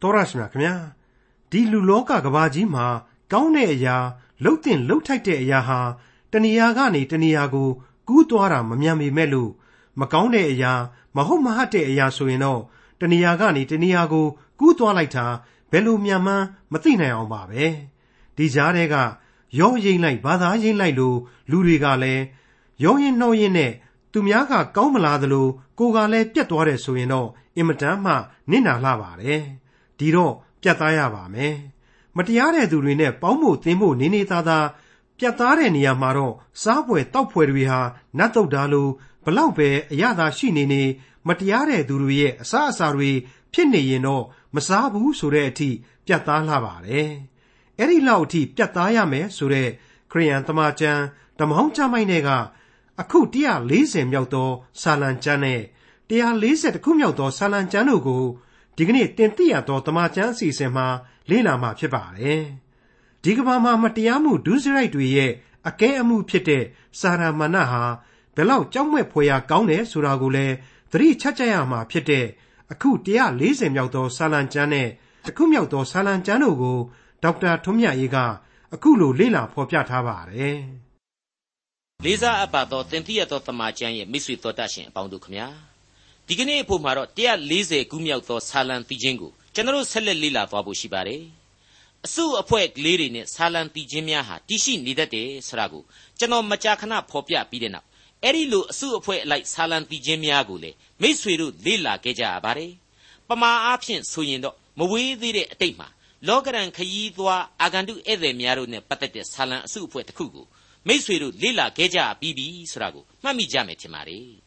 တော်ရရှိမြခင်ဗျာဒီလူလောကကဘာကြီးမှာ ကောင်းတဲ့အရာလှုပ်တင်လှုပ်ထိုက်တဲ့အရာဟာတဏှာကနေတဏှာကိုကူးသွားတာမမြန်ပေမဲ့လို့မကောင်းတဲ့အရာမဟုတ်မဟတ်တဲ့အရာဆိုရင်တော့တဏှာကနေတဏှာကိုကူးသွားလိုက်တာဘယ်လိုမြန်မှန်းမသိနိုင်အောင်ပါပဲဒီကြားထဲကရောရင်လိုက်ဘာသာရင်လိုက်လို့လူတွေကလည်းရောရင်နှောရင်နဲ့သူများကကောင်းမလားသလိုကိုကလည်းပြတ်သွားတယ်ဆိုရင်တော့အင်မတန်မှနစ်နာလှပါတယ် ဒီတော့ပြတ်သားရပါမယ်မတရားတဲ့သူတွေနဲ့ပေါင်းဖို့သင်းဖို့နေနေသားသားပြတ်သားတဲ့နေရာမှာတော့စားပွဲတောက်ပွဲတွေဟာနတ်တုတ်တာလိုဘလောက်ပဲအရသာရှိနေနေမတရားတဲ့သူတွေရဲ့အစားအစာတွေဖြစ်နေရင်တော့မစားဘူးဆိုတဲ့အထိပြတ်သားလာပါတယ်အဲ့ဒီလောက်အထိပြတ်သားရမယ်ဆိုတဲ့ခရိယန်တမန်ကျမ်းဓမ္မဟောင်းကျမ်းမိုင်းတွေကအခု140မြောက်သောစာလံကျမ်းနဲ့140ခုမြောက်သောစာလံကျမ်းတို့ကို ဒီကနေ့တင်ပြရသောတမန်ကျမ်းအစီအစဉ်မှာလေ့လာမှာဖြစ်ပါတယ်။ဒီကဘာမှာမတရားမှုဒုစရိုက်တွေရဲ့အကဲအမှုဖြစ်တဲ့စာရမဏဟာဘယ်လောက်ကြောက်မက်ဖွယ်ရာကောင်းတယ်ဆိုတာကိုလည်းသတိချကြရမှာဖြစ်တဲ့အခု140မြောက်သောစာလံကျမ်းနဲ့တစ်ခုမြောက်သောစာလံကျမ်းတို့ကိုဒေါက်တာထွန်းမြတ်အေးကအခုလိုလေ့လာဖော်ပြထားပါတယ်။လေးစားအပ်ပါသောတင်ပြရသောတမန်ကျမ်းရဲ့မိတ်ဆွေတော်တတ်ရှင်အပေါင်းတို့ခမညာ ဒီကနေ့အဖို့မှာတော့140ခုမြောက်သောဆာလံတီချင်းကိုကျွန်တော်ဆက်လက်လေ့လာသွားဖို့ရှိပါတယ်အစုအဖွဲ့ကလေးတွေနဲ့ဆာလံတီချင်းများဟာတရှိနေတတ်တယ်ဆိုတာကိုကျွန်တော်မကြာခဏဖော်ပြပြီးတဲ့နောက်အဲ့ဒီလိုအစုအဖွဲ့အလိုက်ဆာလံတီချင်းများကိုလေမိษွေတို့လေ့လာခဲ့ကြရပါတယ်ပမာအားဖြင့်ဆိုရင်တော့မဝေးသေးတဲ့အတိတ်မှာလောကရန်ခရီးသွားအာဂန္တုဧည့်သည်များတို့နဲ့ပတ်သက်တဲ့ဆာလံအစုအဖွဲ့တစ်ခုကိုမိษွေတို့လေ့လာခဲ့ကြပြီးပြီဆိုတာကိုမှတ်မိကြမယ်ထင်ပါတယ်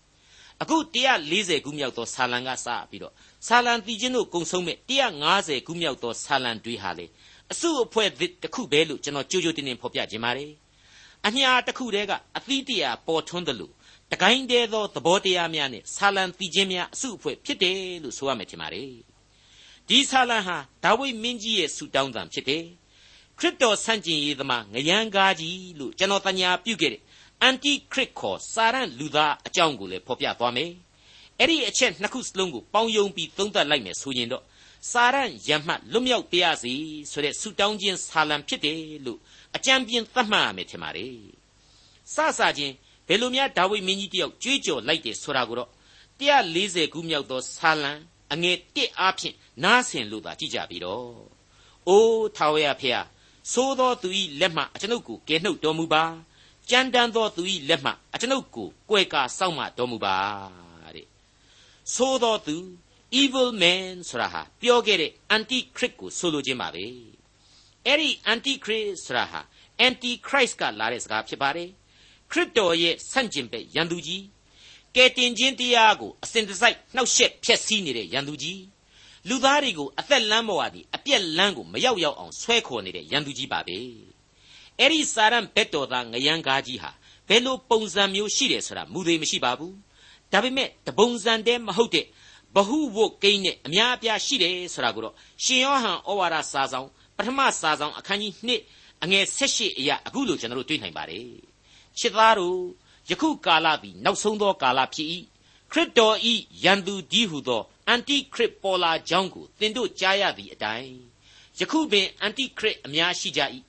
အခု140ခုမြောက်သောဆာလံကစပြီးတော့ဆာလံတီချင်းတို့ကုံဆုံးမဲ့150ခုမြောက်သောဆာလံတွေဟာလေအစုအဖွဲ့တစ်ခုပဲလို့ကျွန်တော်ကြိုးကြိုးတင်တင်ဖော်ပြခြင်းပါတယ်အညာတစ်ခုတည်းကအသီးတရာပေါ်ထွန်းတယ်လို့တကိုင်းတဲသောသဘောတရားများနဲ့ဆာလံတီချင်းများအစုအဖွဲ့ဖြစ်တယ်လို့ဆိုရမယ်ထင်ပါတယ်ဒီဆာလံဟာဒါဝိမင်းကြီးရဲ့ဆူတောင်းတံဖြစ်တယ်ခရစ်တော်ဆန့်ကျင်ရေးသမားငရန်ကားကြီးလို့ကျွန်တော်တညာပြုခဲ့တဲ့ အန်တီခရစ်ခေါ်စာရန်လူသားအကြောင်းကိုလည်းဖော်ပြသွားမယ်။အဲ့ဒီအချက်နှစ်ခုစလုံးကိုပေါင်းယုံပြီးသုံးသပ်လိုက်မယ်ဆိုရင်တော့စာရန်ရမှတ်လွတ်မြောက်ပါရစေဆိုတဲ့ဆုတောင်းခြင်းဆာလံဖြစ်တယ်လို့အကြံပြင်းသတ်မှတ်ရမယ်ထင်ပါတယ်။စစချင်းဘယ်လိုများဒါဝိမင်းကြီးတယောက်ကြွေးကြော်လိုက်တယ်ဆိုတာကိုတော့140ခုမြောက်သောဆာလံအငယ်1အားဖြင့်နားဆင်လို့သာကြည့်ကြပြီတော့။အိုးထာဝရဖျားသိုးသောသူ၏လက်မှအကျွန်ုပ်ကိုကယ်နှုတ်တော်မူပါ။ ကြမ်းတမ်းသောသူ၏လက်မှအကျွန်ုပ်ကိုကွယ်ကာစောင့်မတော်မူပါတဲ့ဆိုသောသူ evil man ဆိုတာဟာပြောခဲ့တဲ့ anti christ ကိုဆိုလိုခြင်းပါပဲအဲ့ဒီ anti christ ဆိုတာဟာ anti christ ကလာတဲ့စကားဖြစ်ပါတယ်ခရစ်တော်ရဲ့ဆန့်ကျင်ဘက်ရန်သူကြီးကယ်တင်ခြင်းတရားကိုအစဉ်တစိုက်နှောက်ယှက်ဖျက်ဆီးနေတဲ့ရန်သူကြီးလူသားတွေကိုအသက်လမ်းပေါ်ကနေအပြက်လမ်းကိုမရောက်ရောက်အောင်ဆွဲခေါ်နေတဲ့ရန်သူကြီးပါပဲ အဲ့ဒီစာရန်ဘက်တော်သားငရန်ကားကြီးဟာဘယ်လိုပုံစံမျိုးရှိတယ်ဆိုတာမူသေးမရှိပါဘူးဒါပေမဲ့တပုံစံတည်းမဟုတ်တဲ့ဘဟုဝုတ်ကိန်းနဲ့အများအပြားရှိတယ်ဆိုတာကိုတော့ရှင်ယောဟန်ဩဝါဒစာဆောင်ပထမစာဆောင်အခန်းကြီး2အငယ်18အရာအခုလိုကျွန်တော်တို့တွေ့နိုင်ပါတယ်ချစ်သားတို့ယခုကာလသည်နောက်ဆုံးသောကာလဖြစ်၏ခရစ်တော်ဤယန်သူကြီးဟုသောအန်တိခရစ်ပေါ်လာကြောင်းကိုသင်တို့ကြားရသည့်အတိုင်းယခုပင်အန်တိခရစ်အများရှိကြ၏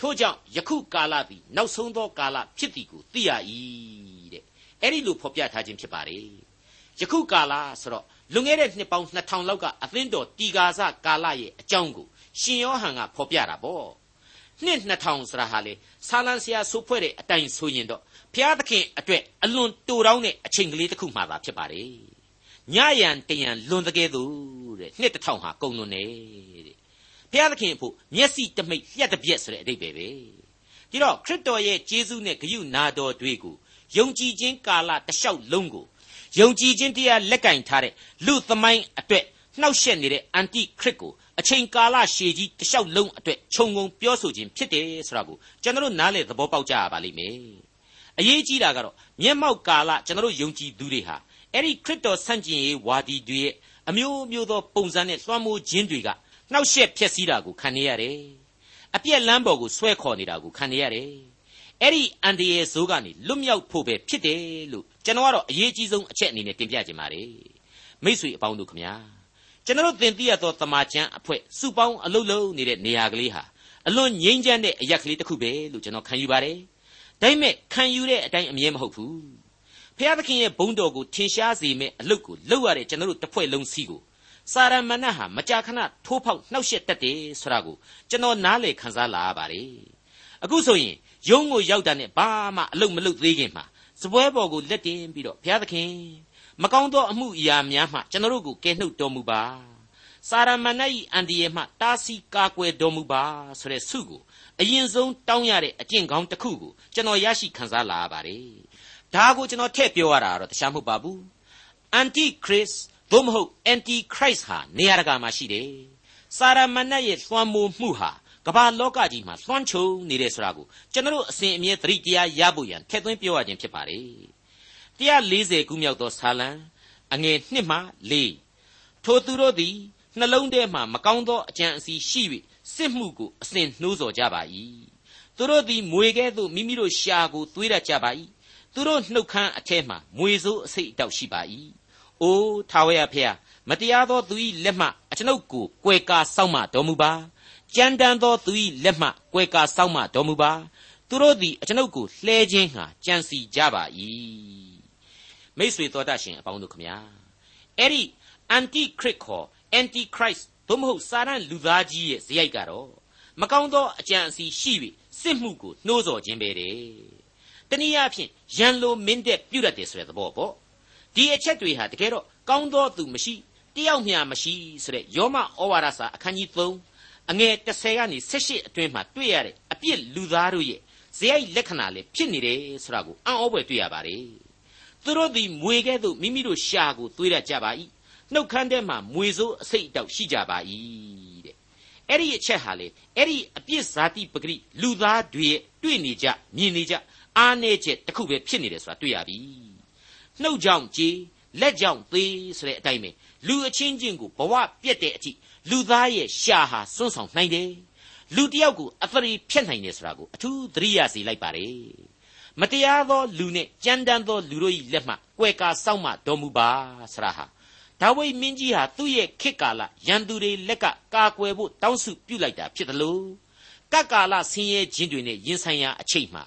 ထို့ကြောင့်ယခုကာလသည်နောက်ဆုံးသောကာလဖြစ်သည်ကိုသိရ၏တဲ့အဲ့ဒီလိုဖော်ပြထားခြင်းဖြစ်ပါတယ်ယခုကာလဆိုတော့လွန်ခဲ့တဲ့နှစ်ပေါင်း2000လောက်ကအသင်းတော်တီကာစကာလရဲ့အကြောင်းကိုရှင်ယောဟန်ကဖော်ပြတာပေါ့နှစ်2000ဆိုတာဟာလေဆာလံဆရာဆိုဖွဲ့တဲ့အတိုင်ဆိုရင်တော့ဘုရားသခင်အတွက်အလွန်တူတောင်းတဲ့အချိန်ကလေးတစ်ခုမှသာဖြစ်ပါတယ်ညယံတယံလွန်တကယ်သူတဲ့နှစ်1000ဟာကုန်လွန်နေတဲ့ ဘုရားသခင်အဖို့မျက်စိတမိတ်လျှက်တစ်ပြက်ဆိုတဲ့အဓိပ္ပာယ်ပဲဒီတော့ခရစ်တော်ရဲ့ကျေးဇူးနဲ့ဂရုနာတော်တွေကိုယုံကြည်ခြင်းကာလတလျှောက်လုံးကိုယုံကြည်ခြင်းတရားလက်ကင်ထားတဲ့လူသမိုင်းအတွက်နှောက်ယှက်နေတဲ့အန်တိခရစ်ကိုအချိန်ကာလရှည်ကြီးတလျှောက်လုံးအတွက်ခြုံငုံပြောဆိုခြင်းဖြစ်တယ်ဆိုတာကိုကျွန်တော်နားလေသဘောပေါက်ကြရပါလိမ့်မယ်အရေးကြီးတာကတော့မျက်မှောက်ကာလကျွန်တော်ယုံကြည်သူတွေဟာအဲ့ဒီခရစ်တော်ဆန့်ကျင်ရေးဝါဒီတွေရဲ့အမျိုးမျိုးသောပုံစံနဲ့လွှမ်းမိုးခြင်းတွေက နှောက်ယှက်ဖျက်ဆီးတာကိုခံနေရတယ်အပြက်လမ်းပေါ်ကိုဆွဲခေါ်နေတာကိုခံနေရတယ်အဲ့ဒီအန်ဒီရဲ့ဇိုးကနေလွတ်မြောက်ဖို့ပဲဖြစ်တယ်လို့ကျွန်တော်ကတော့အရေးကြီးဆုံးအချက်အနေနဲ့တင်ပြခြင်းပါတယ်မိษွေအပေါင်းတို့ခမညာကျွန်တော်သင်သိရသောတမန်ကျန်အဖွဲ့စုပေါင်းအလုပ်လုပ်နေတဲ့နေရာကလေးဟာအလွန်ငြိမ်းချမ်းတဲ့အရက်ကလေးတစ်ခုပဲလို့ကျွန်တော်ခံယူပါတယ်။ဒါပေမဲ့ခံယူတဲ့အတိုင်းအမြဲမဟုတ်ဘူး။ဖျားသခင်ရဲ့ဘုန်းတော်ကိုထင်ရှားစေမယ့်အလုပ်ကိုလုပ်ရတဲ့ကျွန်တော်တို့တစ်ဖွဲ့လုံးစီးကို စာရမဏတ်ဟာမကြာခဏထိုးဖောက်နှောက်ယှက်တတ်တယ်ဆိုတာကိုကျွန်တော်နားလေခံစားလာရပါတယ်။အခုဆိုရင်ယုံကိုရောက်တာနဲ့ဘာမှအလုပ်မလုပ်သေးခင်မှာစပွဲပေါ်ကိုလက်တင်ပြီးတော့ဘုရားသခင်မကောင်းသောအမှုအရာများမှကျွန်တော်တို့ကိုကယ်နှုတ်တော်မူပါစာရမဏေ၏အန်ဒီရဲ့မှတားဆီးကာကွယ်တော်မူပါဆိုတဲ့ဆုကိုအရင်ဆုံးတောင်းရတဲ့အကျင့်ကောင်းတစ်ခုကိုကျွန်တော်ရရှိခံစားလာရပါတယ်ဒါကိုကျွန်တော်ထည့်ပြောရတာတော့တခြားမဟုတ်ပါဘူးအန်တီခရစ် သို့မဟုတ်အန်တီခရစ်ဟာနေရာတကာမှာရှိတယ်စာရမဏေရဲ့သွမ်းမိုးမှုဟာကမ္ဘာလောကကြီးမှာလွှမ်းခြုံနေတယ်ဆိုတာကိုကျွန်တော်အစဉ်အမြဲသတိတရားရဖို့ရန်ထည့်သွင်းပြောရခြင်းဖြစ်ပါတယ်140ခုမြောက်သောဆာလံအငယ်1မှ4ထိုသူတို့သည်နှလုံးထဲမှမကောင်းသောအကြံအစီရှိ၍စစ်မှုကိုအစဉ်နှိုးဆော်ကြပါ၏သူတို့သည်မွေကဲ့သို့မိမိတို့ရှာကိုသွေးရကြပါ၏သူတို့နှုတ်ခမ်းအထဲမှမွေစိုးအစိတ်အတောက်ရှိပါ၏ အိုးထာဝရဖျားမတရားသောသူ၏လက်မှအကျွန်ုပ်ကိုကွယ်ကာစောင့်မတော်မူပါကြမ်းတမ်းသောသူ၏လက်မှကွယ်ကာစောင့်မတော်မူပါသူတို့သည်အကျွန်ုပ်ကိုလှဲခြင်းဟာကြံစီကြပါ၏မိတ်ဆွေတော်တတ်ရှင်အပေါင်းတို့ခမညာအဲ့ဒီ anti crit ခေါ် anti christ သို့မဟုတ်စာရန်လူသားကြီးရဲ့ဇယိုက်ကတော့မကောင်းသောအကြံအစီရှိပြီးစစ်မှုကိုနှိုးဆော်ခြင်းပဲတဲ့တနည်းအားဖြင့်ရန်လိုမင်းတဲ့ပြုတ်တတ်တယ်ဆိုတဲ့သဘောပေါ့ ဒီအချက်တွေဟာတကယ်တော့ကောင်းသောသူမရှိတယောက်မျှမရှိဆိုတဲ့ယောမဩဝါဒစာအခန်းကြီး3အငယ်30ကနေ18အတွင်းမှာတွေ့ရတဲ့အပြစ်လူသားတို့ရဲ့ဇယိုက်လက္ခဏာလေးဖြစ်နေတယ်ဆိုတာကိုအံ့ဩဖွယ်တွေ့ရပါတယ်သူတို့သည်မွေကဲ့သို့မိမိတို့ရှာကိုသွေးရကြပါ၏နှုတ်ခမ်းထဲမှာမွေစိုးအစိတ်အတောက်ရှိကြပါ၏တဲ့အဲ့ဒီအချက်ဟာလေအဲ့ဒီအပြစ်ဇာတိပဂရိလူသားတွေရဲ့တွေ့နေကြမြင်နေကြအားနေချက်တစ်ခုပဲဖြစ်နေတယ်ဆိုတာတွေ့ရပြီ နှုတ်ကြောင့်ကြေးလက်ကြောင့်သေးဆိုတဲ့အတိုင်းပဲလူအချင်းချင်းကိုဘဝပြက်တဲ့အထိလူသားရဲ့ရှာဟာစွန့်ဆောင်နိုင်တယ်လူတယောက်ကိုအသရေဖြတ်နိုင်တယ်ဆိုတာကိုအထူးသတိရစေလိုက်ပါတယ်မတရားသောလူနဲ့ကြမ်းတမ်းသောလူတို့၏လက်မှကွယ်ကာစောင့်မတော်မူပါဆရာဟာဒါဝိမင်းကြီးဟာသူ့ရဲ့ခေတ်ကာလရန်သူတွေလက်ကကာကွယ်ဖို့တောင်းစုပြုလိုက်တာဖြစ်တယ်လို့ကပ်ကာလဆင်းရဲခြင်းတွေနဲ့ရင်ဆိုင်ရာအချိန်မှာ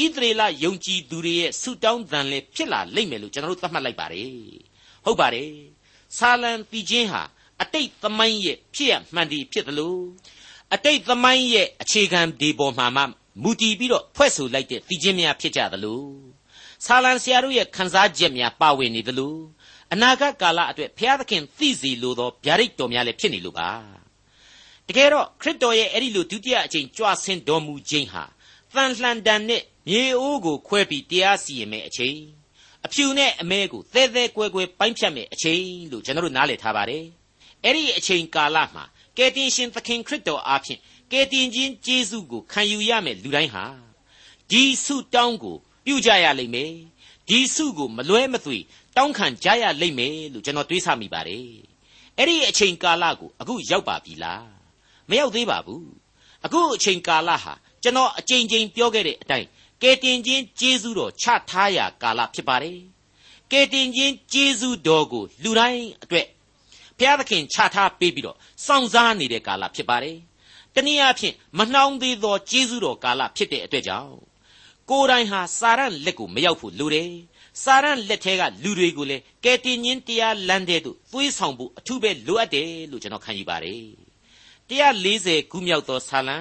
ဣသရေလယုံကြည်သူတွေရဲ့ဆုတောင်းသံလည်းဖြစ်လာလိမ့်မယ်လို့ကျွန်တော်တို့သတ်မှတ်လိုက်ပါတယ်ဟုတ်ပါတယ်ဆာလံတီချင်းဟာအတိတ်သမိုင်းရဲ့ဖြစ်ရမှန်ဒီဖြစ်တယ်လို့အတိတ်သမိုင်းရဲ့အခြေခံဒီပေါ်မှာမှမူတည်ပြီးတော့ဖွဲ့ဆိုလိုက်တဲ့တီချင်းများဖြစ်ကြသလိုဆာလံဆရာတို့ရဲ့ခန်းစားချက်များပါဝင်နေသလိုအနာဂတ်ကာလအတွက်ဘုရားသခင်သိစီလိုသောဗျာဒိတ်တော်များလည်းဖြစ်နေလို့ပါတကယ်တော့ခရစ်တော်ရဲ့အဲ့ဒီလိုဒုတိယအချိန်ကြွဆင်းတော်မူခြင်းဟာ တန်လှန်တန်နဲ့မြေအိုးကိုခွဲပြီးတရားစီရင်မဲ့အချိန်အဖြူနဲ့အမဲကိုသဲသဲကွဲကွဲပိုင်းဖြတ်မဲ့အချိန်လို့ကျွန်တော်တို့နားလည်ထားပါတယ်အဲ့ဒီအချိန်ကာလမှာကယ်တင်ရှင်သခင်ခရစ်တော်အားဖြင့်ကယ်တင်ခြင်းကျေးဇူးကိုခံယူရမယ်လူတိုင်းဟာဒီဆုတောင်းကိုပြုကြရလိမ့်မယ်ဒီဆုကိုမလွဲမသွေတောင်းခံကြရလိမ့်မယ်လို့ကျွန်တော်တွေးဆမိပါတယ်အဲ့ဒီအချိန်ကာလကိုအခုရောက်ပါပြီလားမရောက်သေးပါဘူးအခုအချိန်ကာလဟာ ကျွန်တော်အချိန်ချင်းပြောခဲ့တဲ့အတိုင်းကယ်တင်ခြင်းကျေးဇူးတော်ချထားရာကာလဖြစ်ပါတယ်ကယ်တင်ခြင်းကျေးဇူးတော်ကိုလူတိုင်းအတွက်ဘုရားသခင်ချထားပေးပြီးတော့စောင့်စားနေတဲ့ကာလဖြစ်ပါတယ်တနည်းအားဖြင့်မနှောင်းသေးသောကျေးဇူးတော်ကာလဖြစ်တဲ့အတွက်ကြောင့်ကိုယ်တိုင်ဟာစာရန်လက်ကိုမရောက်ဖို့လိုတယ်စာရန်လက်ထဲကလူတွေကိုလည်းကယ်တင်ခြင်းတရားလမ်းတဲ့သို့သွေးဆောင်ဖို့အထူးပဲလိုအပ်တယ်လို့ကျွန်တော်ခံယူပါတယ်140ခုမြောက်သောဆာလံ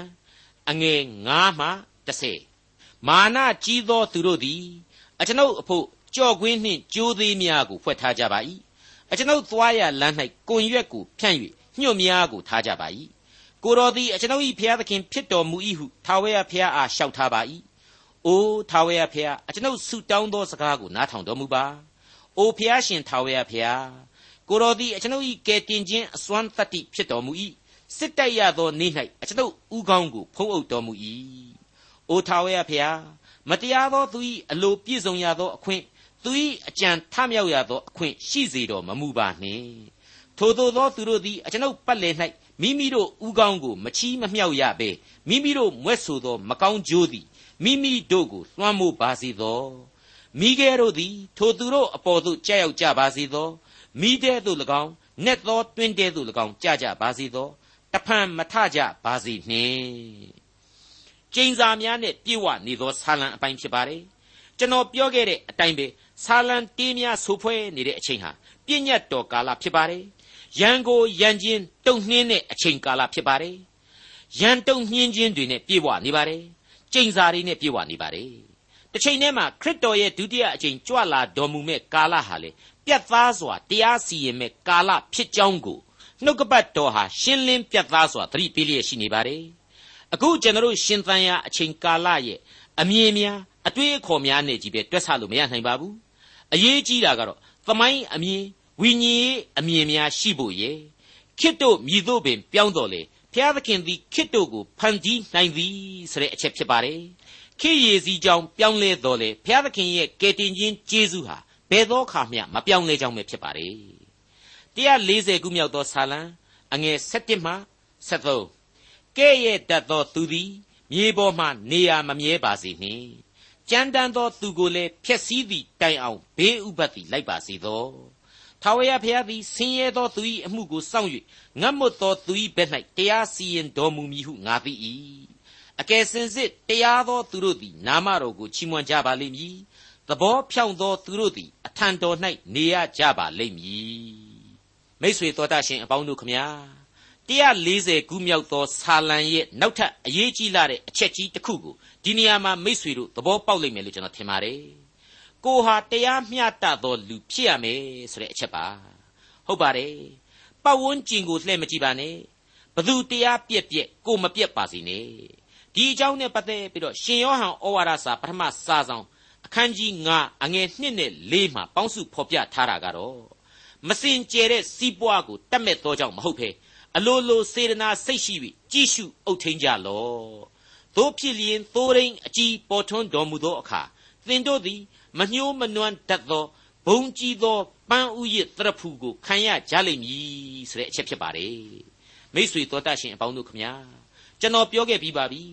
အငယ်9မှ10မာနကြီးသောသူတို့သည်အကျွန်ုပ်အဖို့ကြော့ကွင်းနှင့်ကြိုးသေးများကိုဖွက်ထားကြပါ၏အကျွန်ုပ်သွားရလမ်း၌ကွန်ရွက်ကိုဖြန့်၍ညှို့များကိုထားကြပါ၏ကိုတော်သည်အကျွန်ုပ်၏ဖျားသခင်ဖြစ်တော်မူ၏ဟုထာဝရဘုရားအားလျှောက်ထားပါ၏အိုထာဝရဘုရားအကျွန်ုပ်ဆုတောင်းသောစကားကိုနားထောင်တော်မူပါအိုဘုရားရှင်ထာဝရဘုရားကိုတော်သည်အကျွန်ုပ်၏ကယ်တင်ခြင်းအစွမ်းတတ္တိဖြစ်တော်မူ၏ စစ်တိုက်ရသောနေ့၌အကျွန်ုပ်ဥကောင်းကိုဖုံးအုပ်တော်မူ၏အိုထာဝရဘုရားမတရားသောသူ၏အလိုပြည့်စုံရသောအခွင့်သူ၏အကြံထမြောက်ရသောအခွင့်ရှိစေတော်မမူပါနှင့်ထိုသို့သောသူတို့သည်အကျွန်ုပ်ပတ်လည်၌မိမိတို့ဥကောင်းကိုမချီးမမြောက်ရဘဲမိမိတို့မွဲ့ဆိုသောမကောင်းကြိုးသည်မိမိတို့ကိုလွှမ်းမိုးပါစေသောမိခဲတို့သည်ထိုသူတို့အပေါ်သို့ကြောက်ကြပါစေသောမိတဲ့သို့၎င်းငနက်သောတွင်တဲသို့၎င်းကြကြပါစေသော တဖန်မထကြပါစေနှင့်ကျိန်စာများနဲ့ပြည့်ဝနေသောဆာလံအပိုင်းဖြစ်ပါတယ်ကျွန်တော်ပြောခဲ့တဲ့အတိုင်းပဲဆာလံတေးများဆိုဖွဲနေတဲ့အချိန်ဟာပြည့်ညတ်တော်ကာလဖြစ်ပါတယ်ရန်ကိုရန်ချင်းတုံနှင်းတဲ့အချိန်ကာလဖြစ်ပါတယ်ရန်တုံနှင်းခြင်းတွေနဲ့ပြည့်ဝနေပါတယ်ကျိန်စာတွေနဲ့ပြည့်ဝနေပါတယ်တစ်ချိန်တည်းမှာခရစ်တော်ရဲ့ဒုတိယအကြိမ်ကြွလာတော်မူမဲ့ကာလဟာလေပြတ်သားစွာတရားစီရင်မဲ့ကာလဖြစ်ကြောင်းကို နှုတ်ကပတ်တော်ဟာရှင်းလင်းပြတ်သားစွာသတိပေးလျက်ရှိနေပါတယ်အခုကျွန်တော်ရှင်သန်ရာအချိန်ကာလရဲ့အမြင်များအတွေးအခေါ်များနဲ့ကြီးပဲတွက်ဆလို့မရနိုင်ပါဘူးအရေးကြီးတာကတော့သမိုင်းအမြင်ဝိညာဉ်ရေးအမြင်များရှိဖို့ရဲ့ခစ်တို့မြည်တို့ပင်ပြောင်းတော်လေဖျားသခင်သည်ခစ်တို့ကိုဖန်တီးနိုင်သည်ဆိုတဲ့အချက်ဖြစ်ပါတယ်ခေရည်စီကြောင့်ပြောင်းလဲတော်လေဘုရားသခင်ရဲ့ကယ်တင်ခြင်းကျေးဇူးဟာဘယ်သောအခါမျှမပြောင်းလဲကြောင်းပဲဖြစ်ပါတယ် 140ခုမြောက်သောဆာလံအငယ်7မှ73ကဲ့ရဲ့တတ်သောသူသည်မြေပေါ်မှနေရာမမြဲပါစေနှင့်ကြမ်းတမ်းသောသူကိုလည်းဖျက်ဆီးသည့်တိုင်အောင်ဘေးဥပတ်သည်လိုက်ပါစေသောထာဝရဘုရားသည်ဆင်းရဲသောသူ၏အမှုကိုစောင့်၍ငတ်မွတ်သောသူ၏ဘက်၌တရားစီရင်တော်မူမည်ဟုငါသိ၏အကယ်စင်စစ်တရားသောသူတို့သည်နာမတော်ကိုချီးမွမ်းကြပါလိမ့်မည်သဘောဖြောင့်သောသူတို့သည်အထံတော်၌နေရကြပါလိမ့်မည် မိษွေတော်တတ်ရှင်အပေါင်းတို့ခမညာ140ခုမြောက်သောဆာလံရဲ့နောက်ထပ်အရေးကြီးလာတဲ့အချက်ကြီးတစ်ခုကိုဒီနေရာမှာမိษွေတို့သဘောပေါက်လိမ့်မယ်လို့ကျွန်တော်ထင်ပါတယ်ကိုဟာတရားမျှတသောလူဖြစ်ရမယ်ဆိုတဲ့အချက်ပါဟုတ်ပါတယ်ပတ်ဝန်းကျင်ကိုလှည့်မကြည့်ပါနဲ့ဘသူတရားပြက်ပြက်ကိုမပြက်ပါစေနဲ့ဒီအကြောင်းနဲ့ပတ်သက်ပြီးတော့ရှင်ယောဟန်ဩဝါဒစာပထမစာဆောင်အခန်းကြီး9အငယ်1နဲ့4မှာပေါင်းစုဖော်ပြထားတာကတော့ မစင်ကြဲတဲ့စီးပွားကိုတတ်မဲ့သောကြောင့်မဟုတ်ဘဲအလိုလိုစေတနာစိတ်ရှိပြီးကြည်ရှုအုပ်ထိန်ကြလော့သို့ဖြစ်လျင်သိုးရင်းအကြီးပေါ်ထွန်းတော်မူသောအခါသင်တို့သည်မညှိုးမနွမ်းတတ်သောဘုံကြီးသောပန်းဥယျတရဖူကိုခံရကြလိမ့်မည်ဆိုတဲ့အချက်ဖြစ်ပါတယ်မိษွေတော်တတ်ရှင်အပေါင်းတို့ခမညာကျွန်တော်ပြောခဲ့ပြီးပါပြီ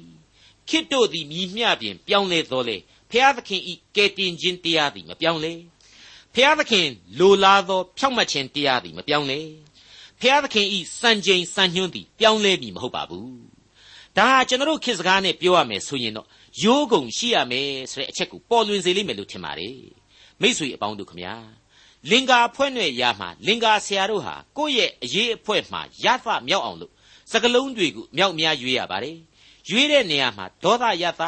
ခိတို့သည်မြည်မျှပြင်ပြောင်းလဲတော်လေဖျားသခင်ဤကယ်တင်ခြင်းတရားသည်မပြောင်းလဲ ဖျားသခင်လိုလားသော ဖြောင့်မတ်ခြင်းတရားသည်မပြောင်းလဲဖျားသခင်ဤစံချိန်စံညွှန်းသည်ပြောင်းလဲပြီမဟုတ်ပါဘူးဒါကျွန်တော်ခေတ်စကားနဲ့ပြောရမယ်ဆိုရင်တော့ရိုးကုံရှိရမယ်ဆိုတဲ့အချက်ကိုပေါ်လွင်စေလိမ့်မယ်လို့ထင်ပါတယ်မိษွေအပေါင်းတို့ခမညာလင်္ကာဖွဲ့နွယ်ရမှာလင်္ကာဆရာတို့ဟာကိုယ့်ရဲ့အရေးအဖွဲ့မှာရသမြောက်အောင်လို့စကလုံးတွေကိုမြောက်များရွေးရပါတယ်ရွေးတဲ့နေရာမှာဒေါသယသ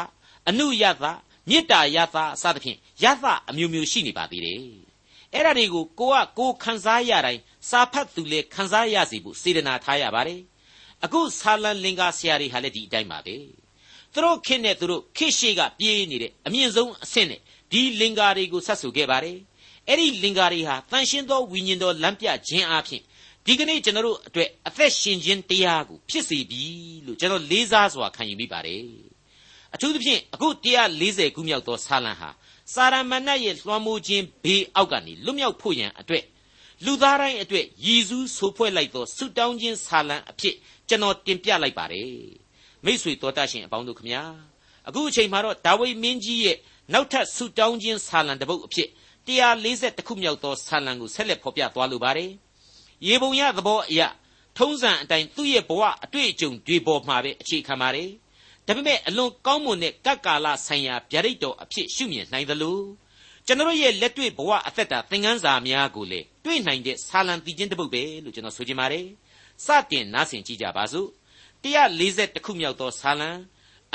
အနုယသမေတ္တာယသအစသဖြင့်ယသအမျိုးမျိုးရှိနေပါသေးတယ် အဲ့ဒါတွေကိုကိုကကိုခံစားရတိုင်းစာဖတ်သူလည်းခံစားရစီဖို့စေတနာထားရပါတယ်အခုဆာလံလင်္ကာဆရာတွေဟာလည်းဒီအတိုင်းပါပဲသူတို့ခင့်နဲ့သူတို့ခိရှိကပြေးနေတဲ့အမြင့်ဆုံးအဆင့်နဲ့ဒီလင်္ကာတွေကိုဆက်ဆူခဲ့ပါတယ်အဲ့ဒီလင်္ကာတွေဟာတန်ရှင်းသောဝိညာဉ်တော်လမ်းပြခြင်းအပြင်ဒီကနေ့ကျွန်တော်တို့အတွက်အသက်ရှင်ခြင်းတရားကိုဖြစ်စေပြီလို့ကျွန်တော်လေးစားစွာခံယူမိပါတယ်အထူးသဖြင့်အခု140ခုမြောက်သောဆာလံဟာ စာရမဏတ်ရဲ့လွှမ်းမိုးခြင်းဘေးအောက်ကနေလွတ်မြောက်ဖို့ရန်အတွက်လူသားတိုင်းအတွက်ရည်စူးဆိုဖွဲ့လိုက်သောဆုတောင်းခြင်းဆာလံအဖြစ်ကျွန်တော်တင်ပြလိုက်ပါတယ်မိษွေတော်တတ်ရှင်အပေါင်းတို့ခမညာအခုအချိန်မှာတော့ဒါဝိမင်းကြီးရဲ့နောက်ထပ်ဆုတောင်းခြင်းဆာလံတစ်ပုဒ်အဖြစ်140ခုမြောက်သောဆာလံကိုဆက်လက်ဖော်ပြသွားလိုပါတယ်ရေပုံရသဘောအရထုံးစံအတိုင်းသူ့ရဲ့ဘဝအတွေ့အကြုံတွေပေါ်မှာပဲအခြေခံပါတယ် ဒါပေမဲ့အလွန်ကောင်းမွန်တဲ့ကပ်ကာလဆိုင်ရာဗျာဒိတ်တော်အဖြစ်ရှုမြင်နိုင်သလိုကျွန်တော်ရဲ့လက်တွေ့ဘဝအသက်တာသင်ခန်းစာများကိုလည်းတွေ့နိုင်တဲ့ဆာလံတီချင်းတစ်ပုဒ်ပဲလို့ကျွန်တော်ဆိုချင်ပါတယ်စတင်နားဆင်ကြည့်ကြပါစို့140ခုမြောက်သောဆာလံ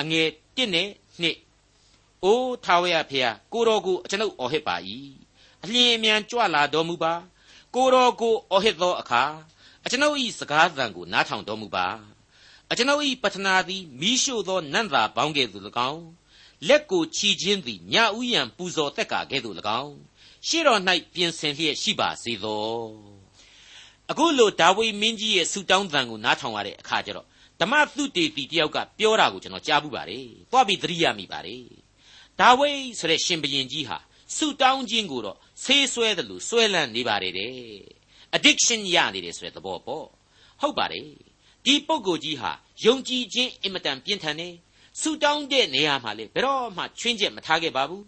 အငယ်1နဲ့2အိုးထာဝရဖေဟာကိုတော်ကိုကျွန်ုပ်အော်ဟစ်ပါ၏အလျင်အမြန်ကြွလာတော်မူပါကိုတော်ကိုအော်ဟစ်သောအခါအကျွန်ုပ်၏စကားသံကိုနားထောင်တော်မူပါ အကျွန်ုပ်၏ပတနာသည်မိရှို့သောနန့်သာပေါင်းကဲ့သို့၎င်းလက်ကိုချီခြင်းသည်ညဥ်ယံပူဇော်တက်ကာကဲ့သို့၎င်းရှေ့တော်၌ပြင်ဆင်လျက်ရှိပါစေသောအခုလိုဒါဝိမင်းကြီးရဲ့ဆူတောင်းသံကိုနားထောင်ရတဲ့အခါကျတော့ဓမ္မသုတေတီတယောက်ကပြောတာကိုကျွန်တော်ကြားဘူးပါတယ်။သွားပြီးသတိရမိပါတယ်။ဒါဝိဆိုတဲ့ရှင်ဘုရင်ကြီးဟာဆူတောင်းခြင်းကိုတော့ဆေးဆွဲတယ်လို့ဆွဲလန့်နေပါတယ်တဲ့ addiction ရနေတယ်ဆိုတဲ့သဘောပေါ့ဟုတ်ပါတယ် ဒီပုဂ္ဂိုလ်ကြီးဟာယုံကြည်ခြင်းအင်မတန်ပြင်းထန်တယ်ဆူတောင်းတဲ့နေရာမှာလေဘယ်တော့မှချွင်းချက်မထားခဲ့ပါဘူး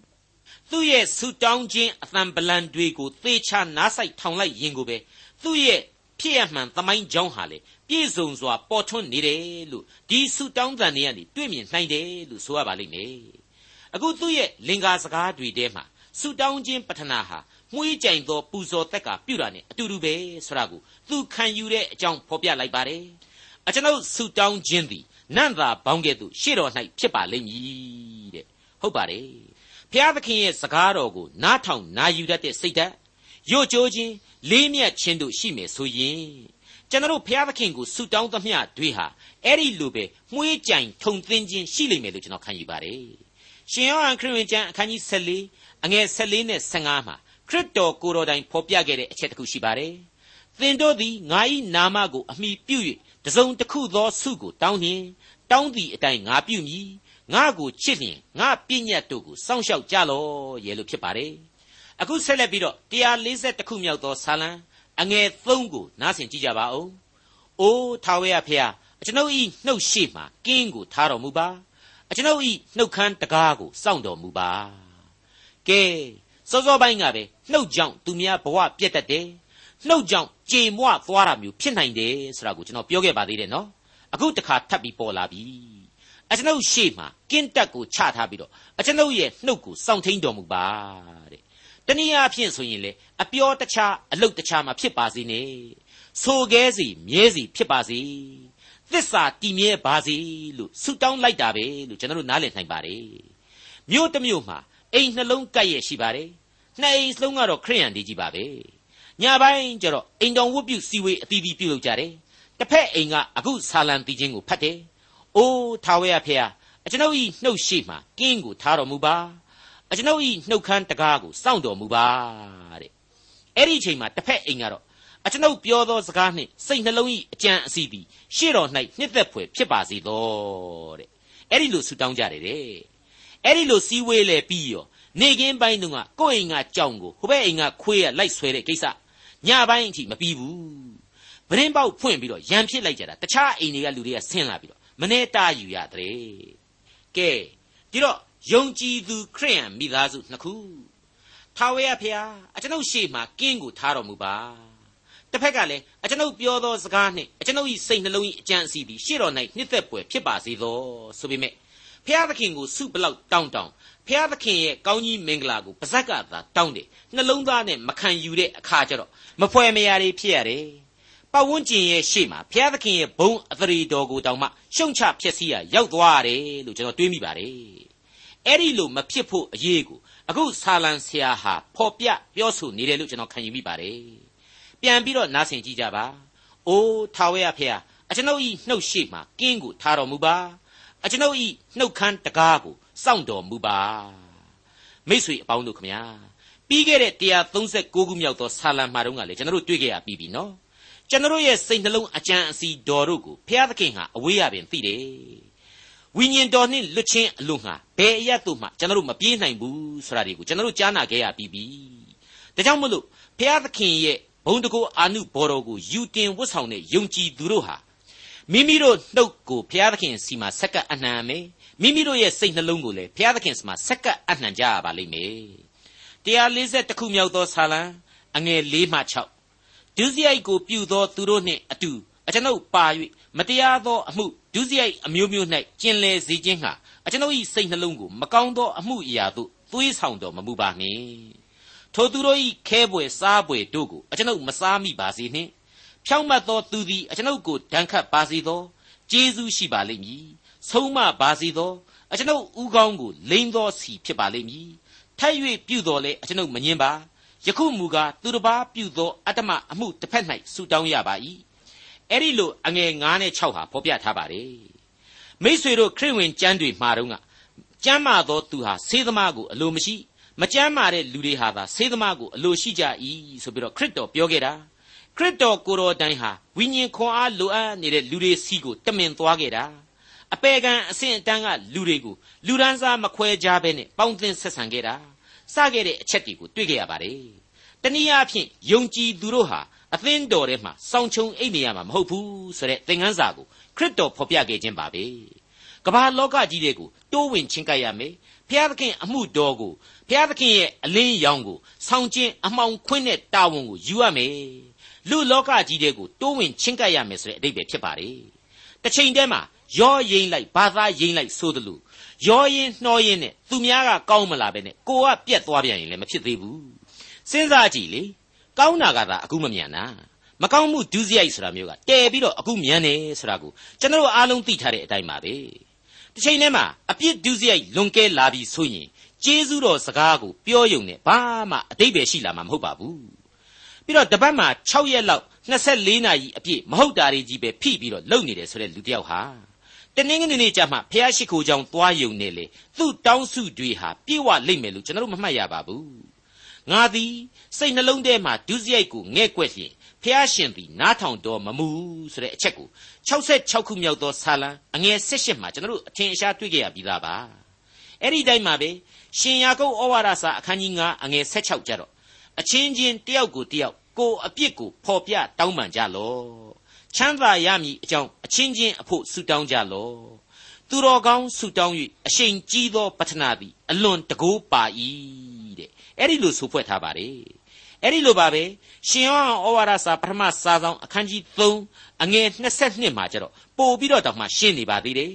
သူ့ရဲ့ဆူတောင်းခြင်းအသံပလန်တွေကိုသေချာနားဆိုင်ထောင်လိုက်ရင်ကိုပဲသူ့ရဲ့ဖြစ်ရမှန်သမိုင်းကြောင်းဟာလေပြည့်စုံစွာပေါ်ထွန်းနေတယ်လို့ဒီဆုတောင်းတန်တွေကနေတွေ့မြင်နိုင်တယ်လို့ဆိုရပါလိမ့်မယ်အခုသူ့ရဲ့လင်္ကာစကားတွေထဲမှာဆုတောင်းခြင်းပထနာဟာမှုေးကြိမ်သောပူဇော်သက်ကပြုတာနဲ့အတူတူပဲဆိုတာကိုသူခံယူတဲ့အကြောင်းဖော်ပြလိုက်ပါတယ် အကျွန်ုပ်ဆုတောင်းခြင်းသည်နန့်သာဘောင်းကဲ့သို့ရှေ့တော်၌ဖြစ်ပါလိမ့်မည်တဲ့ဟုတ်ပါတယ်ဖျားသခင်ရဲ့စကားတော်ကိုနားထောင်နာယူတတ်တဲ့စိတ်ဓာတ်ရွတ်ကြိုးခြင်းလေးမြတ်ခြင်းတို့ရှိမယ်ဆိုရင်ကျွန်တော်ဖျားသခင်ကိုဆုတောင်းသမျှတွေဟာအဲ့ဒီလိုပဲမှုေးကြိုင်ထုံသင်းခြင်းရှိလိမ့်မယ်လို့ကျွန်တော်ခံယူပါတယ်ရှင်ယောဟန်ခရစ်ဝင်ကျမ်းအခန်းကြီး14အငယ်14နဲ့15မှာခရစ်တော်ကိုယ်တော်တိုင်ဖော်ပြခဲ့တဲ့အချက်တစ်ခုရှိပါတယ်သင်တို့သည်ငါ၏နာမကိုအမိပြု၍ တစုံတစ်ခုသောဆုကိုတောင်းလျင်တောင်းသည့်အတိုင်းငါပြုမည်ငါကိုချစ်လျင်ငါပြည့်ညတ်တို့ကိုစောင့်ရှောက်ကြလော့ရဲ့လို့ဖြစ်ပါတယ်အခုဆက်လက်ပြီးတော့140ခုမြောက်သောဇာလံအငယ်3ကိုနားဆင်ကြည့်ကြပါဦး။အိုးထာဝရဖျားအကျွန်ုပ်ဤနှုတ်ရှိမှကင်းကိုထားတော်မူပါအကျွန်ုပ်ဤနှုတ်ခမ်းတကားကိုစောင့်တော်မူပါကဲစောစောပိုင်းကပဲနှုတ်ကြောင့်သူများဘဝပြတ်တတ်တယ်နှုတ်ကြောင့် ကြေမွသွားတာမျိုးဖြစ်နိုင်တယ်ဆိုတာကိုကျွန်တော်ပြောခဲ့ပါသေးတယ်နော်အခုတခါထပ်ပြီးပေါ်လာပြီအကျွန်ုပ်ရှေ့မှာကင်းတက်ကိုချထားပြီးတော့အကျွန်ုပ်ရဲ့နှုတ်ကိုစောင့်ထိန်တော်မူပါတဲ့တနည်းအားဖြင့်ဆိုရင်လေအပြောတခြားအလုတ်တခြားမှာဖြစ်ပါစေနဲ့ဆိုခဲစီမြဲစီဖြစ်ပါစေသစ္စာတည်မြဲပါစေလို့ဆုတောင်းလိုက်တာပဲလို့ကျွန်တော်တို့နားလည်နိုင်ပါတယ်မြို့တစ်မြို့မှာအိမ်နှလုံးကပ်ရဲ့ရှိပါတယ်နှစ်အိမ်လုံးကတော့ခရိယန်တွေကြီးပါပဲ ညပိုင်းကျတော့အိမ်တော်ဝတ်ပြုစီဝေးအသီးသီးပြုလုပ်ကြတယ်တစ်ဖက်အိမ်ကအခုဆာလံတီးခြင်းကိုဖတ်တယ်အိုးထာဝရဖေဟာအကျွန်ုပ်ဤနှုတ်ရှိမှကင်းကိုထားတော်မူပါအကျွန်ုပ်ဤနှုတ်ခမ်းတကားကိုစောင့်တော်မူပါတဲ့အဲ့ဒီအချိန်မှာတစ်ဖက်အိမ်ကတော့အကျွန်ုပ်ပြောသောစကားနှင့်စိတ်နှလုံး၏အကြံအစီသည်ရှေ့တော်၌နှစ်သက်ဖွယ်ဖြစ်ပါစေသောတဲ့အဲ့ဒီလိုဆူတောင်းကြတယ်တဲ့အဲ့ဒီလိုစီးဝေးလဲပြီးရောနေကင်းပိုင်းတုန်းကကိုယ့်အိမ်ကကြောင်ကိုဟိုဘက်အိမ်ကခွေးကလိုက်ဆွဲတဲ့ကိစ္စ ညပိုင်းအထိမပြီးဘူးဗရင်ပေါက်ဖွင့်ပြီးတော့ရန်ဖြစ်လိုက်ကြတာတခြားအိမ်တွေကလူတွေကဆင်းလာပြီးတော့မနေတာယူရတဲ့ကဲဒီတော့ယုံကြည်သူခရိယန်မိသားစုနှစ်ခုထာဝရဘုရားအကျွန်ုပ်ရှေ့မှာကင်းကိုထားတော်မူပါတစ်ဖက်ကလည်းအကျွန်ုပ်ပြောသောစကားနှင့်အကျွန်ုပ်၏စိတ်နှလုံး၏အကြံအစီသည်ရှေ့တော်၌နှစ်သက်ပွေဖြစ်ပါစေသောဆိုပေမဲ့ဖျားသခင်ကိုစုဘလောက်တောင်းတောင်း ဖျားသခင်ရဲ့ကောင်းကြီးမင်္ဂလာကိုပါဇက်ကသာတောင်းတယ်နှလုံးသားနဲ့မခံယူတဲ့အခါကျတော့မဖွဲမရာတွေဖြစ်ရတယ်ပတ်ဝန်းကျင်ရဲ့ရှေ့မှာဘုရားသခင်ရဲ့ဘုံအသရေတော်ကိုတောင်မှရှုံချဖျက်ဆီးရရောက်သွားရတယ်လို့ကျွန်တော်တွေးမိပါတယ်အဲ့ဒီလိုမဖြစ်ဖို့အရေးကိုအခုဆာလံဆရာဟာဖော်ပြပြောဆိုနေတယ်လို့ကျွန်တော်ခံယူမိပါတယ်ပြန်ပြီးတော့နားဆင်ကြည့်ကြပါအိုးထာဝရဖေဟာအကျွန်ုပ်ဤနှုတ်ရှိမှကင်းကိုထားတော်မူပါအကျွန်ုပ်ဤနှုတ်ခမ်းတကားကို စောင့်တော်မူပါမိတ်ဆွေအပေါင်းတို့ခမညာပြီးခဲ့တဲ့136ခုမြောက်သောဆာလံမှာတုန်းကလေကျွန်တော်တို့တွေ့ခဲ့ရပြီးပြီနော်ကျွန်တော်ရဲ့စိတ်နှလုံးအကြံအစီတော်တို့ကိုဘုရားသခင်ဟာအဝေးရပင်သိတယ်ဝိညာဉ်တော်နှင့်လွတ်ချင်းအလို့ငှာဘယ်အရတ်တို့မှကျွန်တော်တို့မပြေးနိုင်ဘူးဆိုတာတွေကိုကျွန်တော်တို့ကြားနာခဲ့ရပြီးပြီဒါကြောင့်မလို့ဘုရားသခင်ရဲ့ဘုံတကူအာနုဘော်တော်ကိုယူတင်ဝတ်ဆောင်တဲ့ယုံကြည်သူတို့ဟာမိမိတို့နှုတ်ကိုဘုရားသခင်စီမှာဆက်ကပ်အနှံမယ် မိမိတို့ရဲ့စိတ်နှလုံးကိုလည်းဘုရားသခင်စီမှာဆက်ကပ်အနှံကြရပါလိမ့်မယ်140ခုမြောက်သောဆာလံအငယ်၄မှ6ဒုစရိုက်ကိုပြုသောသူတို့နှင့်အတူအကျွန်ုပ်ပါ၍မတရားသောအမှုဒုစရိုက်အမျိုးမျိုး၌ကျင်လည်စေခြင်းဟာအကျွန်ုပ်၏စိတ်နှလုံးကိုမကောင်းသောအမှုအရာသို့သွေးဆောင်တော်မမူပါနှင့်ထိုသူတို့၏ခဲပွေစားပွေတို့ကိုအကျွန်ုပ်မစားမိပါစေနှင့်ဖြောင့်မတ်သောသူသည်အကျွန်ုပ်ကိုဒဏ်ခတ်ပါစေသောကျေးဇူးရှိပါလိမ့်မည် ဆုံးမပါစေသောအကျွန်ုပ်ဥကောင်းကိုလိန်သောစီဖြစ်ပါလိမ့်မည်ထိုက်၍ပြုတော်လဲအကျွန်ုပ်မငင်းပါယခုမူကားသူတစ်ပါးပြုသောအတ္တမအမှုတစ်ဖက်၌ဆုတောင်းရပါ၏အဲ့ဒီလိုအငယ်9နဲ့6ဟာဖော်ပြထားပါတယ်မိษွေတို့ခရစ်ဝင်ကျမ်းတွေမှာတော့ကကျမ်းမာသောသူဟာဆေးသမားကိုအလိုမရှိမကျမ်းမာတဲ့လူတွေဟာသာဆေးသမားကိုအလိုရှိကြ၏ဆိုပြီးတော့ခရစ်တော်ပြောခဲ့တာခရစ်တော်ကိုယ်တော်တိုင်ဟာဝိညာဉ်ခွန်အားလိုအပ်နေတဲ့လူတွေစီကိုတမင်သွားခဲ့တာ အပေကံအဆင့်အတန်းကလူတွေကိုလူဒန်းစားမခွဲကြဘဲနဲ့ပေါင်းသင်းဆက်ဆံခဲ့တာစခဲ့တဲ့အချက်တွေကိုတွေ့ကြရပါတယ်။တနည်းအားဖြင့်ယုံကြည်သူတို့ဟာအသင်းတော်ထဲမှာစောင့်ချုံအိပ်နေရမှာမဟုတ်ဘူးဆိုတဲ့သင်ခန်းစာကိုခရစ်တော်ဖော်ပြခဲ့ခြင်းပါပဲ။ကမ္ဘာလောကကြီးတွေကိုတိုးဝင်ချင်းကပ်ရမယ်။ဘုရားသခင်အမှုတော်ကိုဘုရားသခင်ရဲ့အလင်းရောင်ကိုဆောင်ကျင်းအမှောင်ခွင်းတဲ့တာဝန်ကိုယူရမယ်။လူလောကကြီးတဲ့ကိုတိုးဝင်ချင်းကပ်ရမယ်ဆိုတဲ့အဓိပ္ပာယ်ဖြစ်ပါတယ်တစ်ချိန်တည်းမှာ ရောရင်လိုက်ဘာသာရင်လိုက်ဆိုသလိုရောရင်နှောရင်နဲ့သူများကကောင်းမလာပဲနဲ့ကိုကပြက်သွားပြန်ရင်လည်းမဖြစ်သေးဘူးစဉ်းစားကြည့်လေကောင်းတာကသာအခုမမြန်တာမကောင်းမှုဒုစရိုက်ဆိုတာမျိုးကတဲပြီးတော့အခုမြန်နေဆိုတာကိုကျွန်တော်အားလုံးသိထားတဲ့အတိုင်းပါပဲတစ်ချိန်တည်းမှာအပြစ်ဒုစရိုက်လွန်ကဲလာပြီဆိုရင်ကျေးဇူးတော်စကားကိုပြောယုံနဲ့ဘာမှအတိတ်ပဲရှိလာမှာမဟုတ်ပါဘူးပြီးတော့တပတ်မှာ6ရက်လောက်24နာရီအပြည့်မဟုတ်တာတွေကြီးပဲဖိပြီးတော့လုံနေတယ်ဆိုတဲ့လူတစ်ယောက်ဟာ တနင်္ဂနွေနေ့ကျမှဖះရှိခိုးကြောင်သွားယုံနေလေသူ့တောင်းစုတွေဟာပြေဝလိမ့်မယ်လို့ကျွန်တော်တို့မမှတ်ရပါဘူးငါသည်စိတ်နှလုံးထဲမှာဒုစရိုက်ကိုငဲ့ကွက်လျင်ဖះရှင်သည်နားထောင်တော်မမူဆိုတဲ့အချက်ကို66ခုမြောက်သောဆာလံအငယ်78မှာကျွန်တော်တို့အထင်အရှားတွေ့ကြရပြီးသားပါအဲ့ဒီတိုင်းမှာပဲရှင်ယာကုပ်ဩဝါဒစာအခန်းကြီး9အငယ်16ကျတော့အချင်းချင်းတယောက်ကိုတယောက်ကိုအပြစ်ကိုဖော်ပြတောင်းပန်ကြလော့ ချမ်းသာရမည်အကြောင်းအချင်းချင်းအဖို့ဆုတောင်းကြလော့သူတော်ကောင်းဆုတောင်း၍အရှိန်ကြီးသောပတ္ထနာသည်အလွန်တကိုးပါ၏တဲ့အဲ့ဒီလိုဆိုဖွဲ့ထားပါတယ်အဲ့ဒီလိုပါပဲရှင်ယောဟန်ဩဝါဒစာပထမစာဆောင်အခန်းကြီး3အငယ်22မှာကျတော့ပို့ပြီးတော့တောင်မှရှင်းနေပါသေးတယ်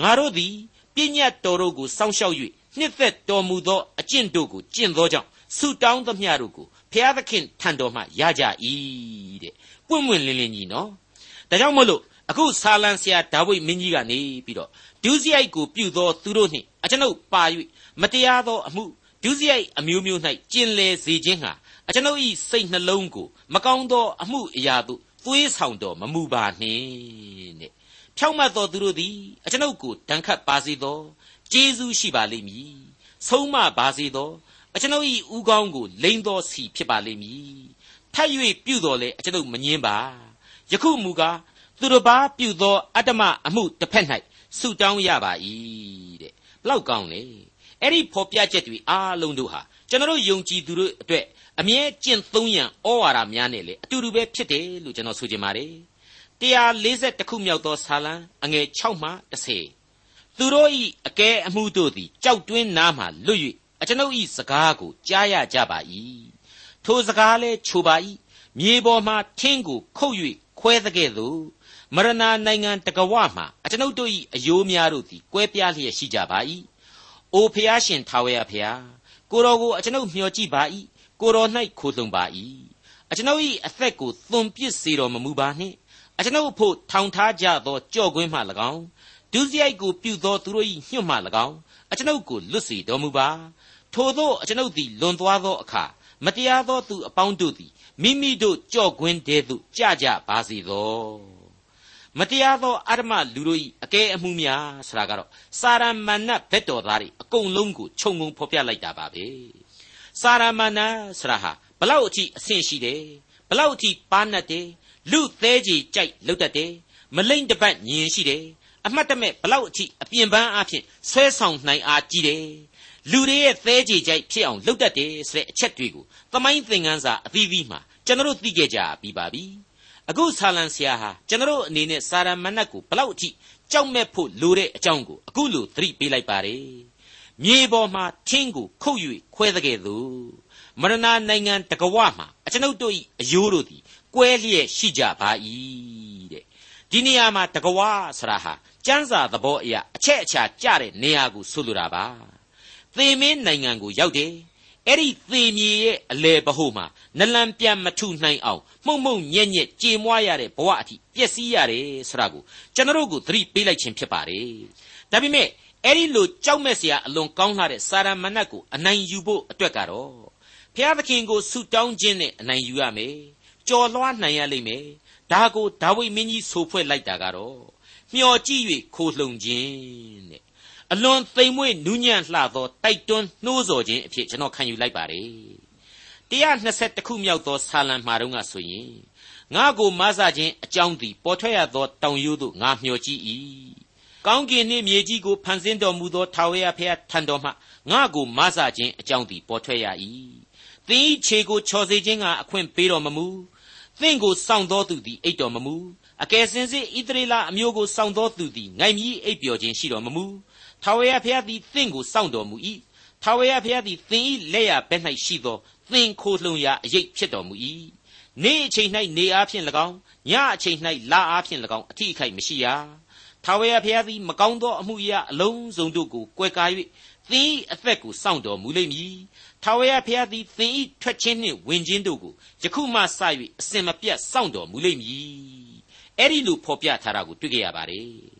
ငါတို့သည်ပြည့်ညတ်တော်တို့ကိုစောင့်ရှောက်၍နှစ်သက်တော်မူသောအကျင့်တို့ကိုကျင့်သောကြောင့်ဆုတောင်းသမျှတို့ကိုဖျားသခင်ထံတော်မှရကြ၏တဲ့ပွင့်ပွင့်လင်းလင်းကြီးနော် ဒါကြောင့်မို့လို့အခုဆာလံဆရာဒါဝိဒ်မင်းကြီးကနေပြီးတော့ဒုစရိုက်ကိုပြုသောသူတို့နှင့်အကျွန်ုပ်ပါ၍မတရားသောအမှုဒုစရိုက်အမျိုးမျိုး၌ကျင်လည်စေခြင်းဟာအကျွန်ုပ်၏စိတ်နှလုံးကိုမကောင်းသောအမှုအရာသို့သွေးဆောင်တော်မမူပါနှင့်တဲ့ဖြောက်မတ်သောသူတို့သည်အကျွန်ုပ်ကိုတန်ခတ်ပါစေသောကျေးဇူးရှိပါလိမ့်မည်ဆုံးမပါစေသောအကျွန်ုပ်၏ဥကောင်းကိုလိမ့်သောစီဖြစ်ပါလိမ့်မည်ထပ်၍ပြုတော်လေအကျွန်ုပ်မငင်းပါ ယခုမူကားသူတစ်ပါးပြုသောအတ္တမအမှုတစ်ဖက်၌ဆုတောင်းရပါ၏တဲ့ဘလောက်ကောင်းလေအဲ့ဒီဖော်ပြချက်တွေအားလုံးတို့ဟာကျွန်တော်ယုံကြည်သူတို့အတွက်အမြဲကျင့်သုံးရန်ဩဝါဒများနဲ့လေအတူတူပဲဖြစ်တယ်လို့ကျွန်တော်ဆိုချင်ပါတယ်140ခုမြောက်သောဆာလံအငယ်6မှ10သူတို့၏အကဲအမှုတို့သည်ကြောက်တွင်းနားမှလွတ်၍အကျွန်ုပ်၏စကားကိုကြားရကြပါ၏ထိုစကားလဲချိုပါ၏မြေပေါ်မှထင်းကိုခုတ်၍ ခွဲသကဲ့သို့မရဏနိုင်ငံတကဝမှအကျွန်ုပ်တို့၏အယိုးများတို့သည်ကွဲပြားလျက်ရှိကြပါ၏အိုဖျားရှင်ထာဝရဖျားကိုတော်ကိုအကျွန်ုပ်မျှော်ကြည့်ပါ၏ကိုတော်၌ခိုလှုံပါ၏အကျွန်ုပ်၏အသက်ကိုသွန်ပစ်စေတော်မမူပါနှင့်အကျွန်ုပ်ဖို့ထောင်ထားကြသောကြော့ကွင်းမှ၎င်းဒုစရိုက်ကိုပြုသောသူတို့၏ညှို့မှ၎င်းအကျွန်ုပ်ကိုလွတ်စေတော်မူပါထို့သောအကျွန်ုပ်သည်လွန်သွားသောအခါမတရားသောသူအပေါင်းတို့သည် မိမိတို့ကြော့ကွင်းတဲသို့ကြကြပါစေသောမတရားသောအရမလူတို့၏အကဲအမှုများဆိုတာကတော့စာရမဏတ်ဘက်တော်သားတွေအကုန်လုံးကိုခြုံငုံဖော်ပြလိုက်တာပါပဲစာရမဏတ်ဆိုတာဟာဘလောက်အထိအဆင့်ရှိတယ်ဘလောက်အထိပါနတ်တယ်လူသေးကြီးကြိုက်လုတ်တတ်တယ်မလိမ့်တပတ်ညင်ရှိတယ်အမှတ်တမဲ့ဘလောက်အထိအပြင်ပန်းအဖြစ်ဆွဲဆောင်နိုင်အားကြီးတယ် လူတွေရဲ့သဲကြေကြိုက်ဖြစ်အောင်လုပ်တတ်တယ်ဆိုတဲ့အချက်တွေကိုသမိုင်းသင်ခန်းစာအသီးသီးမှာကျွန်တော်တို့သိခဲ့ကြပြီးပါပြီအခုဆာလံဆရာဟာကျွန်တော်တို့အနေနဲ့စာရမဏတ်ကိုဘလောက်အထိကြောက်မဲ့ဖို့လိုတဲ့အကြောင်းကိုအခုလိုသတိပေးလိုက်ပါတယ်မြေပေါ်မှာထင်းကိုခုတ်၍ခွဲတဲ့ကဲ့သို့မရဏနိုင်ငံတကဝမှာအကျွန်ုပ်တို့၏အယိုးတို့သည်ကွဲလျက်ရှိကြပါ၏တဲ့ဒီနေရာမှာတကဝဆရာဟာကျမ်းစာသဘောအရအချက်အချာကြတဲ့နေရာကိုဆိုလိုတာပါ သေမင်းနိုင်ငံကိုရောက်တယ်အဲ့ဒီသေမြေရဲ့အလေဘဟုမှာနလန်ပြန်မထုနိုင်အောင်မှုံမှုံညက်ညက်ကြေမွားရတဲ့ဘဝအထိပျက်စီးရတယ်ဆိုတာကိုကျွန်တော်တို့ကိုသတိပေးလိုက်ခြင်းဖြစ်ပါတယ်ဒါပေမဲ့အဲ့ဒီလိုကြောက်မဲ့စရာအလွန်ကောင်းလာတဲ့စာရမဏတ်ကိုအနိုင်ယူဖို့အတွက်ကတော့ဘုရားသခင်ကိုဆုတောင်းခြင်းနဲ့အနိုင်ယူရမယ်ကြော်လွှားနိုင်ရလိမ့်မယ်ဒါကိုဒါဝိမင်းကြီးဆိုဖွဲ့လိုက်တာကတော့မျှော်ကြည့်၍ခိုလှုံခြင်းတဲ့ အလွန်သိမ်မွေ့နူးညံ့လှသောတိုက်တွန်းနှိုးဆော်ခြင်းအဖြစ်ကျွန်တော်ခံယူလိုက်ပါတယ်120ခုမြောက်သောဆာလံမှာတုန်းကဆိုရင်ငါကိုမဆခြင်းအကြောင်းသည်ပေါ်ထွက်ရသောတောင်ရိုးသို့ငါမျှော်ကြည့်၏ကောင်းကင်နှင့်မြေကြီးကိုဖန်ဆင်းတော်မူသောထာဝရဘုရားထံတော်မှငါကိုမဆခြင်းအကြောင်းသည်ပေါ်ထွက်ရ၏သင်၏ခြေကိုချော်စေခြင်းကအခွင့်ပေးတော်မမူသင်ကိုစောင့်တော်သူသည်အိတ်တော်မမူအကယ်စင်စစ်ဣသရေလအမျိုးကိုစောင့်တော်သူသည်ငိုင်မြီးအိပ်ပျော်ခြင်းရှိတော်မမူ ထာဝရဘုရားသည်သင်ကိုစောင့်တော်မူ၏ထာဝရဘုရားသည်သင်၏လက်ရဘက်၌ရှိသောသင်ခိုလှုံရာအရေးဖြစ်တော်မူ၏နေ့အချိန်၌နေအားဖြင့်၎င်းညအချိန်၌လအားဖြင့်၎င်းအထီးအခိုက်မရှိရထာဝရဘုရားသည်မကောင်းသောအမှုရာအလုံးစုံတို့ကိုကွယ်ကာ၍သင်၏အသက်ကိုစောင့်တော်မူလိမ့်မည်ထာဝရဘုရားသည်သင်၏ထွက်ခြင်းနှင့်ဝင်ခြင်းတို့ကိုယခုမှစ၍အစဉ်မပြတ်စောင့်တော်မူလိမ့်မည်အဲ့ဒီလိုဖော်ပြထားတာကိုတွေ့ကြရပါတယ်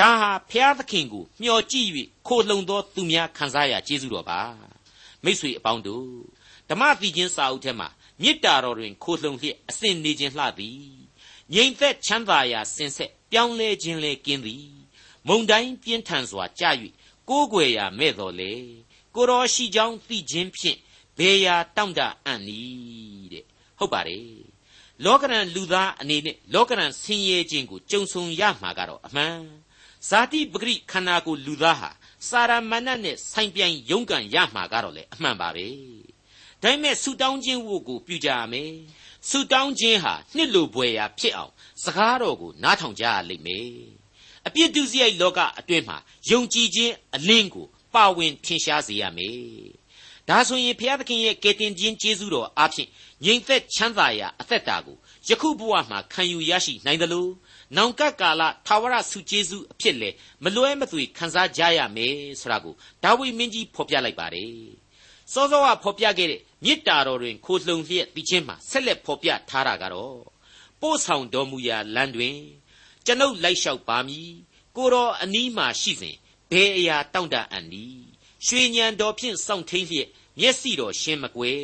ဒါဟာဘုရားသခင်ကိုမျှော်ကြည့်၍ခိုလှုံသောသူများခံစားရကျေးဇူးတော်ပါမိတ်ဆွေအပေါင်းတို့ဓမ္မသီချင်းစာအုပ်ထဲမှာမေတ္တာတော်တွင်ခိုလှုံလျက်အစဉ်နေခြင်းလှသည်ငြိမ်သက်ချမ်းသာရာစင်ဆက်ပြောင်းလဲခြင်းလဲကင်းသည်မုန်တိုင်းပြင်းထန်စွာကြာ၍ကိုးကွယ်ရာမဲ့တော်လေကိုတော်ရှိကြောင်းသိခြင်းဖြင့်ဘေယာတောင့်တအံ့နီးတဲ့ဟုတ်ပါတယ်လောကရန်လူသားအနေနဲ့လောကရန်ဆင်းရဲခြင်းကိုကြုံဆုံရမှာကတော့အမှန် ဇာတိပဂရိခန္ဓာကိုလူသားဟာစာရမဏတ်နဲ့ဆိုင်ပြိုင်ရုန်းကန်ရမှာကတော့လေအမှန်ပါပဲဒါပေမဲ့ဆူတောင်းခြင်းဝတ်ကိုပြုကြရမယ်ဆူတောင်းခြင်းဟာနှစ်လိုပွေရာဖြစ်အောင်စကားတော်ကိုနားထောင်ကြရလိမ့်မယ်အပြစ်ဒုစရိုက်လောကအတွင်းမှာယုံကြည်ခြင်းအလင်းကိုပါဝင်ထင်ရှားစေရမယ်ဒါဆိုရင်ဘုရားသခင်ရဲ့ကယ်တင်ခြင်းကျေးဇူးတော်အဖြစ်ငြိမ်သက်ချမ်းသာရာအသက်တာကိုယခုဘဝမှာခံယူရရှိနိုင်တယ်လို့ နောင်ကပ်ကာလထာဝရဆုကျေးဇူးအဖြစ်လေမလွဲမသွေခံစားကြရမယ်ဆိုတာကိုဒါဝိမင်းကြီးဖော်ပြလိုက်ပါတယ်စောစောကဖော်ပြခဲ့တဲ့မေတ္တာတော်တွင်ခိုလှုံလျက်ပြီးချင်းမှာဆက်လက်ဖော်ပြထားတာကတော့ပို့ဆောင်တော်မူရာလမ်းတွင်ကျွန်ုပ်လိုက်လျှောက်ပါမည်ကိုတော်အနီးမှရှိစဉ်ဘယ်အရာတောင့်တအံ့နည်းရွှေညံတော်ဖြင့်စောင့်ထိန်လျက်မျက်စိတော်ရှင်းမကွယ်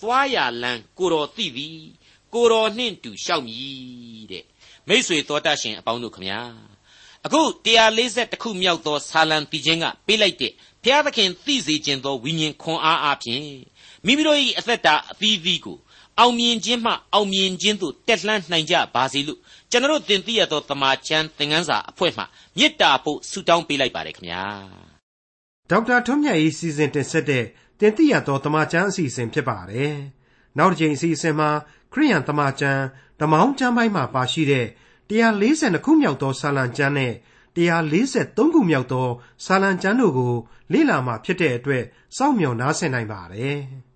သွားရလန်းကိုတော်သိသည်ကိုတော်နှင့်တူလျှောက်မည်တဲ့ မိษွေတော်တတ်ရှင်အပေါင်းတို့ခမညာအခု140ခုမြောက်သောဆာလံတီချင်းကပေးလိုက်တဲ့ဘုရားသခင်သိစေခြင်းသောဝိညာဉ်ခွန်အားအပြင်မိမိတို့၏အသက်တာအသီးသီးကိုအောင်မြင်ခြင်းမှအောင်မြင်ခြင်းသို့တက်လှမ်းနိုင်ကြပါစေလို့ကျွန်တော်တင်ပြရသောတမန်ကျမ်းသင်ခန်းစာအဖွဲ့မှမေတ္တာပို့ဆုတောင်းပေးလိုက်ပါတယ်ခင်ဗျာဒေါက်တာထွန်းမြတ်၏စီစဉ်တင်ဆက်တဲ့တင်ပြရသောတမန်ကျမ်းအစီအစဉ်ဖြစ်ပါတယ်နောက်တစ်ချိန်အစီအစဉ်မှာခရိယန်တမန်ကျမ်း ဓမ္မောင်းကျမ်းပိုင်းမှာပါရှိတဲ့142ခုမြောက်သောစာလံကျမ်းနဲ့143ခုမြောက်သောစာလံကျမ်းတို့ကိုလေ့လာမှဖြစ်တဲ့အတွက်စောင့်မျှော်နားဆင်နိုင်ပါတယ်။